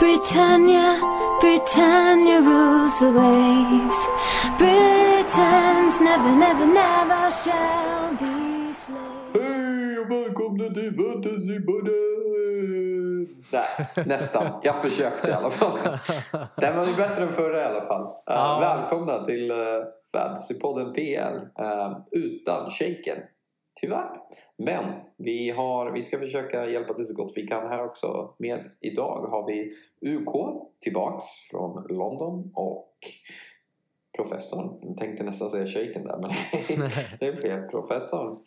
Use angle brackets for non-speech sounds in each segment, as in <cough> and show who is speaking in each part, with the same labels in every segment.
Speaker 1: Britannia, Britannia rules the waves. Britons never, never, never shall be slaves.
Speaker 2: Hej och välkomna till Fantasypodden! Nej, nästan. Jag försökte i alla fall. Den var ju bättre än förra i alla fall. Uh,
Speaker 3: Ja.
Speaker 2: Välkomna till uh, Fantasypodden PL. Uh, utan shaken. Tyvärr. Men vi, har, vi ska försöka hjälpa till så gott vi kan här också. Med idag har vi UK tillbaks från London och professorn. Jag tänkte nästan säga shaken där men <laughs> det är fel. Professorn.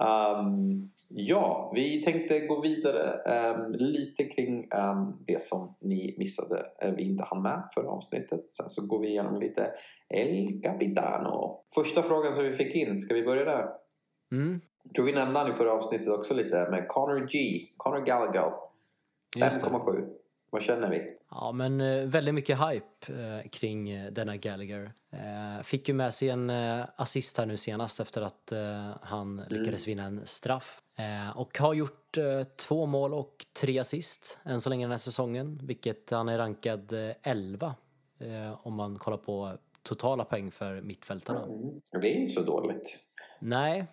Speaker 2: Ehm, ja, vi tänkte gå vidare ehm, lite kring ehm, det som ni missade. Uh, vi inte hann med förra avsnittet. Sen så går vi igenom lite El Capitano. Första frågan som vi fick in, ska vi börja där?
Speaker 3: Mm,
Speaker 2: tror vi nämnde han i förra avsnittet också lite med Connor G. Connor Gallagher.
Speaker 3: just det.
Speaker 2: 5,7. Vad känner vi?
Speaker 3: Ja, men eh, väldigt mycket hype eh, kring eh, denna Gallagher. Fick ju med sig en assist här nu senast efter att han lyckades vinna en straff. Och har gjort två mål och tre assist än så länge den här säsongen, vilket han är rankad eh, 11 eh, om man kollar på totala poäng för mittfältarna.
Speaker 2: Mm. Det är inte så dåligt.
Speaker 3: Nej,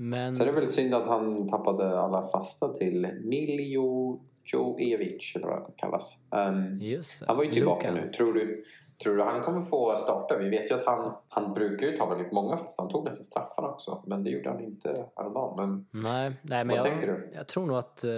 Speaker 3: men...
Speaker 2: Så är det väl synd att han tappade alla fasta till Miljo Joevic eller vad det kallas. Ehm,
Speaker 3: Just det.
Speaker 2: han var ju tillbaka
Speaker 3: Luka.
Speaker 2: nu. Tror du, tror du han kommer få starta? Vi vet ju att han, han brukar ju ta väldigt många fasta. Han tog nästan straffarna också. Men det gjorde han inte häromdagen. Men
Speaker 3: Nej, nej men
Speaker 2: Vad tänker
Speaker 3: jag,
Speaker 2: du?
Speaker 3: jag tror nog att eh,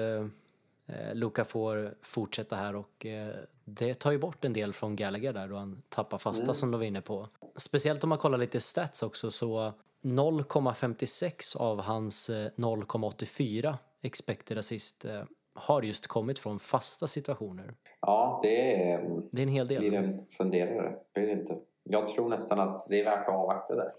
Speaker 3: Luka får fortsätta här och eh, det tar ju bort en del från Gallagher där då han tappar fasta
Speaker 2: Mm.
Speaker 3: som du var inne på. Speciellt om man kollar lite stats också så 0,56 av hans eh, 0,84 expected assist eh, har just kommit från fasta situationer.
Speaker 2: ja, det är,
Speaker 3: Det är en hel
Speaker 2: blir
Speaker 3: del.
Speaker 2: en funderare. Blir det inte? Jag tror nästan att det är värt att avvakta där.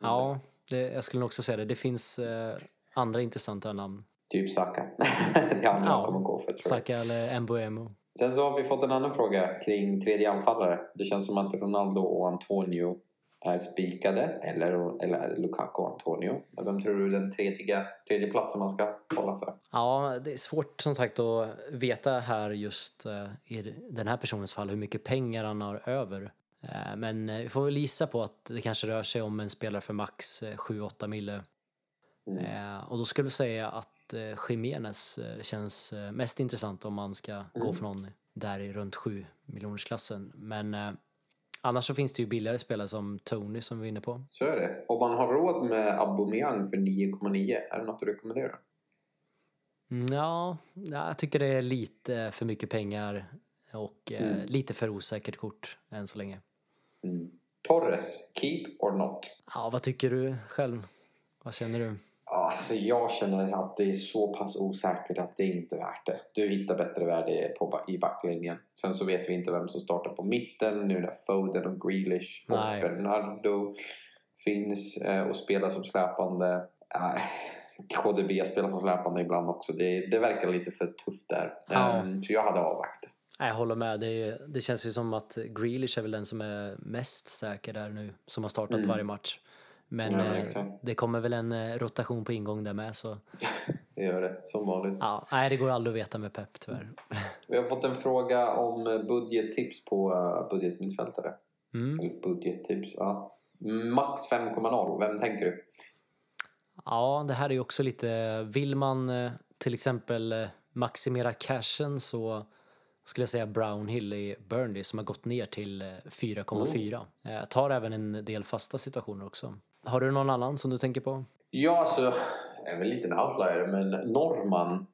Speaker 3: Ja, det, jag skulle nog också säga det. Det finns eh, andra intressanta namn.
Speaker 2: Typ Saka. <laughs> det jag
Speaker 3: Ja,
Speaker 2: kommer gå för tror.
Speaker 3: Saka eller Mbuemo.
Speaker 2: Sen så har vi fått en annan fråga kring tredje anfallare. Det känns som att Ronaldo och Antonio är spikade. Eller, eller Lukaku och Antonio? Vem tror du är den tredje, tredje platsen man ska hålla för?
Speaker 3: Ja, det är svårt som sagt att veta här just eh, i den här personens fall hur mycket pengar han har över. Eh, Men eh, vi får väl gissa på att det kanske rör sig om en spelare för max eh, 7-8 mille.
Speaker 2: Mm.
Speaker 3: Och då skulle jag säga att Jimenez eh, känns mest intressant om man ska gå
Speaker 2: Mm.
Speaker 3: för någon där i runt 7 miljonersklassen. Men annars så finns det ju billigare spelare som Tony som vi var inne på.
Speaker 2: Så är det. Om man har råd med Aubameyang för 9,9 är det något du rekommenderar?
Speaker 3: Mm, Ja, ja, jag tycker det är lite för mycket pengar och eh,
Speaker 2: Mm.
Speaker 3: lite för osäkert kort än så länge.
Speaker 2: Mm. Torres, keep or not?
Speaker 3: Ja, vad tycker du själv? Vad känner du?
Speaker 2: Alltså jag känner att det är så pass osäkert att det är inte värt det. Du hittar bättre värde på, i backlinjen. Sen så vet vi inte vem som startar på mitten nu när Foden och Grealish och
Speaker 3: Nej.
Speaker 2: Bernardo finns eh, och spelar som släpande. Äh, KDB spelar som släpande ibland också. Det, det verkar lite för tufft där.
Speaker 3: Ja.
Speaker 2: Ehm, så jag hade avvaktat.
Speaker 3: Jag håller med. Det, är, det känns ju som att Grealish är väl den som är mest säker där nu, som har startat
Speaker 2: Mm.
Speaker 3: varje match. Men
Speaker 2: Ja,
Speaker 3: eh, det kommer väl en eh, rotation på ingång där med så
Speaker 2: Det gör det, som vanligt.
Speaker 3: ja, nej, det går aldrig att veta med Pep tyvärr.
Speaker 2: Vi har fått en fråga om eh, budgettips på uh, budgetmittfältare.
Speaker 3: Mm.
Speaker 2: Eller budgettips, ja. Max 5,0. Vem tänker du?
Speaker 3: Ja, det här är ju också lite, vill man eh, till exempel eh, maximera cashen så skulle jag säga Brownhill i Burnley som har gått ner till eh, 4,4. Eh, tar även en del fasta situationer också. Har du någon annan som du tänker på?
Speaker 2: Ja, alltså, jag är väl lite en outlier, men Norman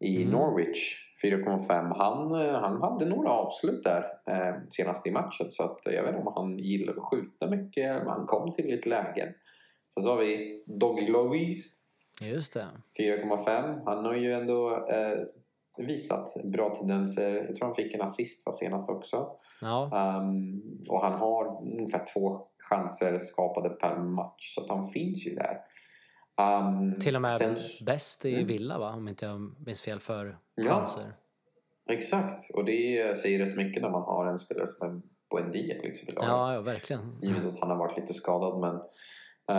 Speaker 2: i
Speaker 3: Mm.
Speaker 2: Norwich 4,5. Han, eh, han hade några avslut där eh, senast i matchen. Så att, jag vet inte om han gillar att skjuta mycket, men han kom till lite lägen. Sen så har vi Doggy Louise
Speaker 3: Just det.
Speaker 2: 4,5. Han har ju ändå eh, visat bra tendenser. Jag tror han fick en assist var senast också.
Speaker 3: Ja,
Speaker 2: Um, och han har ungefär två chanser skapade per match. Så han finns ju där. Um,
Speaker 3: till och med
Speaker 2: sen-
Speaker 3: bäst i
Speaker 2: Mm.
Speaker 3: Villa va? Om inte jag minns fel för
Speaker 2: Ja.
Speaker 3: chanser.
Speaker 2: Exakt. Och det säger rätt mycket när man har en spelare som en Buendia liksom i laget.
Speaker 3: Ja, ja, verkligen.
Speaker 2: Givet att han har varit lite skadad. Men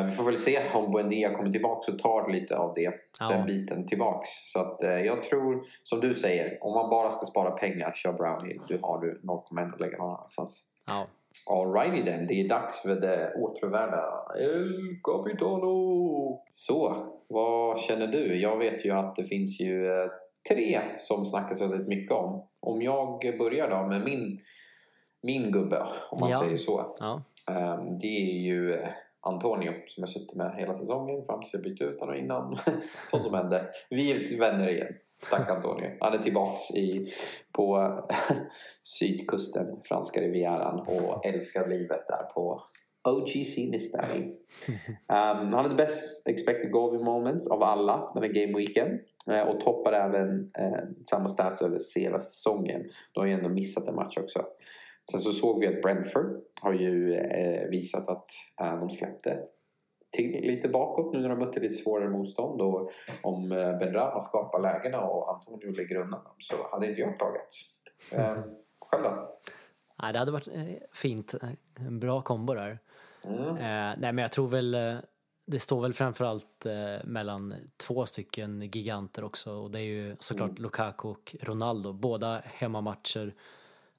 Speaker 2: vi får väl se om Buendia kommer tillbaka och tar lite av det,
Speaker 3: Ja.
Speaker 2: den biten tillbaks. Så att, eh, jag tror, som du säger, om man bara ska spara pengar, kör Brownie. Du har du 0,1 att lägga någon annanstans.
Speaker 3: Ja.
Speaker 2: Alrighty then, det är dags för det återvärda El Capitano. Så, vad känner du? Jag vet ju att det finns ju eh, tre som snackas väldigt mycket om. Om jag börjar då med min, min gubbe, om man
Speaker 3: Ja.
Speaker 2: säger så.
Speaker 3: Ja.
Speaker 2: Ehm, det är ju eh, Antonio som jag suttit med hela säsongen fram tills jag bytte ut honom innan. <laughs> Sånt som hände. Vi är vänner igen. Tack Antonio. Han är tillbaks i, på <laughs> sydkusten, franska rivieran och älskar livet där på OGC Nistani. Um, han hade bäst expected goal moments av alla den här gameweeken. Eh, och toppar även eh, samma stats över hela säsongen. De har ju ändå missat en match också. Sen så såg vi att Brentford har ju eh, visat att eh, de släppte till lite bakåt nu när de mötte lite svårare motstånd. Och om eh, Ben Rama skapar lägena och Antonio lägger undan dem så hade inte jag klagat. Eh, <laughs> själv då?
Speaker 3: Nej, det hade varit fint. En bra kombo där.
Speaker 2: Mm.
Speaker 3: Eh, nej, men jag tror väl det står väl framförallt eh, mellan två stycken giganter också och det är ju såklart
Speaker 2: Mm.
Speaker 3: Lukaku och Ronaldo. Båda hemmamatcher.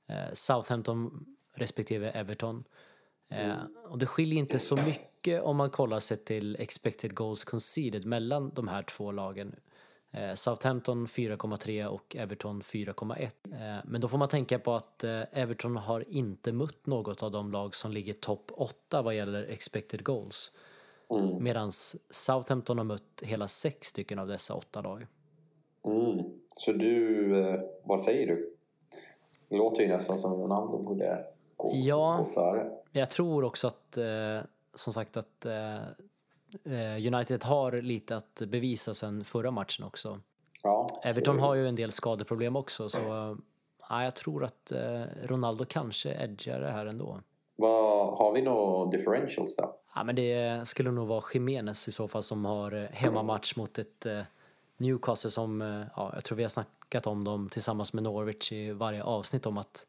Speaker 3: Eh, Southampton respektive Everton. Eh,
Speaker 2: Mm.
Speaker 3: och det skiljer inte så mycket om man kollar sig till expected goals conceded mellan de här två lagen. Eh, Southampton 4,3 och Everton 4,1. Eh, men då får man tänka på att Everton har inte mött något av de lag som ligger topp 8 vad gäller expected goals.
Speaker 2: Mm.
Speaker 3: Medan Southampton har mött hela sex stycken av dessa åtta lag.
Speaker 2: Mm. Så du, vad säger du? Det låter ju nästan som Ronaldo borde gå,
Speaker 3: Ja.
Speaker 2: gå före.
Speaker 3: Jag tror också att, eh, som sagt, att eh, eh, United har lite att bevisa sen förra matchen också.
Speaker 2: Ja,
Speaker 3: Everton har ju en del skadeproblem också så eh, ja, jag tror att eh, Ronaldo kanske edgar det här ändå.
Speaker 2: Vad, har vi några differentials då?
Speaker 3: Ja, men det skulle nog vara Jimenez i så fall som har eh, hemmamatch mot ett eh, Newcastle som, eh, ja, jag tror vi har snackat om dem tillsammans med Norwich i varje avsnitt om att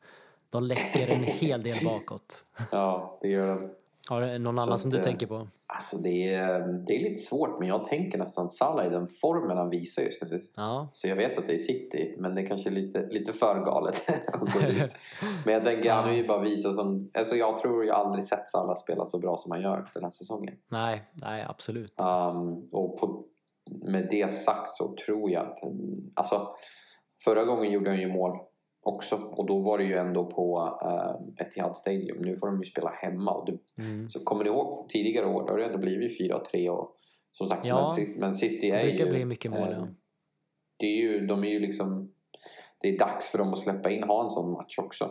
Speaker 3: de läcker en hel del bakåt. <laughs>
Speaker 2: Ja, det gör de.
Speaker 3: Har du någon
Speaker 2: Så
Speaker 3: annan som
Speaker 2: att,
Speaker 3: du
Speaker 2: eh,
Speaker 3: tänker på?
Speaker 2: Alltså det är, det är lite svårt men jag tänker nästan Salah i den formen han visar just nu.
Speaker 3: Ja,
Speaker 2: Så jag vet att det är City men det är kanske är lite, lite för galet <laughs> att gå dit. <laughs> Men jag tänker han har ju bara visat som... Alltså jag tror jag aldrig sett Salah spela så bra som han gör den här säsongen.
Speaker 3: nej, nej absolut.
Speaker 2: Um, och på, med det sagt så tror jag att... Alltså förra gången gjorde han ju mål också och då var det ju ändå på um, Etihad Stadium. Nu får de ju spela hemma och det,
Speaker 3: Mm.
Speaker 2: så kommer ni ihåg tidigare år? Då har det ändå blivit 4-3 och som sagt,
Speaker 3: Ja,
Speaker 2: men, Ci- men City
Speaker 3: Det
Speaker 2: är
Speaker 3: brukar
Speaker 2: ju...
Speaker 3: bli mycket mål,
Speaker 2: eh,
Speaker 3: ja.
Speaker 2: Det är ju, de är ju liksom... Det är dags för dem att släppa in, ha en sån match också.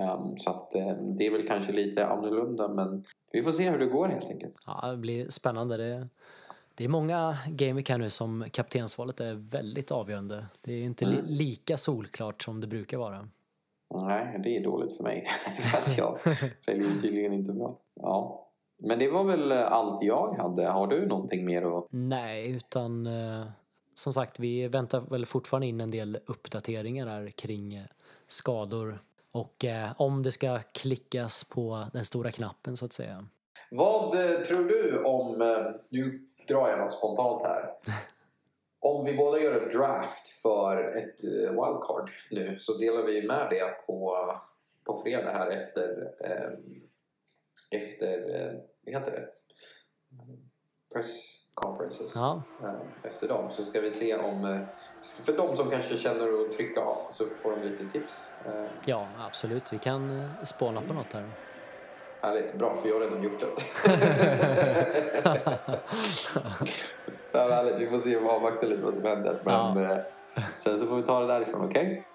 Speaker 2: Um, så att eh, det är väl kanske lite annorlunda men vi får se hur det går helt enkelt.
Speaker 3: Ja, det blir spännande. Det, det är många gameweek här nu som kaptensvalet är väldigt avgörande. Det är inte
Speaker 2: Mm.
Speaker 3: lika solklart som det brukar vara.
Speaker 2: Nej, det är dåligt för mig. <laughs> för att jag <laughs> väljer ju tydligen inte bra. Ja. Men det var väl eh, allt jag hade. Har du någonting mer att...
Speaker 3: Nej, utan eh, som sagt, vi väntar väl fortfarande in en del uppdateringar här kring eh, skador och eh, om det ska klickas på den stora knappen så att säga.
Speaker 2: Vad tror du om... Nu drar jag något spontant här. <laughs> Om vi båda gör ett draft för ett eh, wildcard nu så delar vi med det på, på fredag här efter... Eh, efter... Eh, vad heter det? Press conferences.
Speaker 3: Ja,
Speaker 2: eh, efter dem så ska vi se om eh, för de som kanske känner att trycka av så får de lite tips.
Speaker 3: Ja absolut. Vi kan spåna på något här.
Speaker 2: Härligt, bra för jag har redan gjort det. <laughs> ja, härligt, vi får se och avvakta lite vad som händer. Men
Speaker 3: Ja.
Speaker 2: eh, sen så får vi ta det därifrån, okej?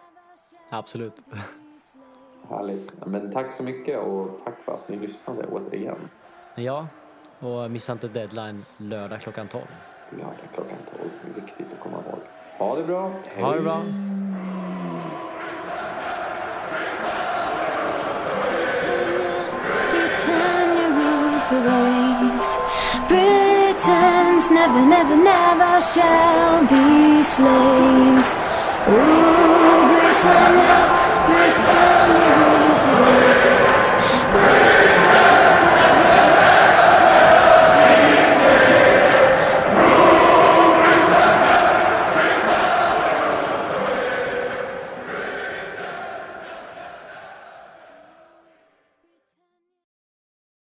Speaker 3: Absolut.
Speaker 2: Härligt. Ja, Men tack så mycket och tack för att ni lyssnade återigen.
Speaker 3: Ja, och missa inte deadline lördag klockan 12.
Speaker 2: Lördag klockan 12, det är viktigt att komma ihåg. Ha det bra.
Speaker 3: Ha det bra.
Speaker 1: the waves. Britons, never, never, never shall be slaves. Oh, Britannia, Britannia.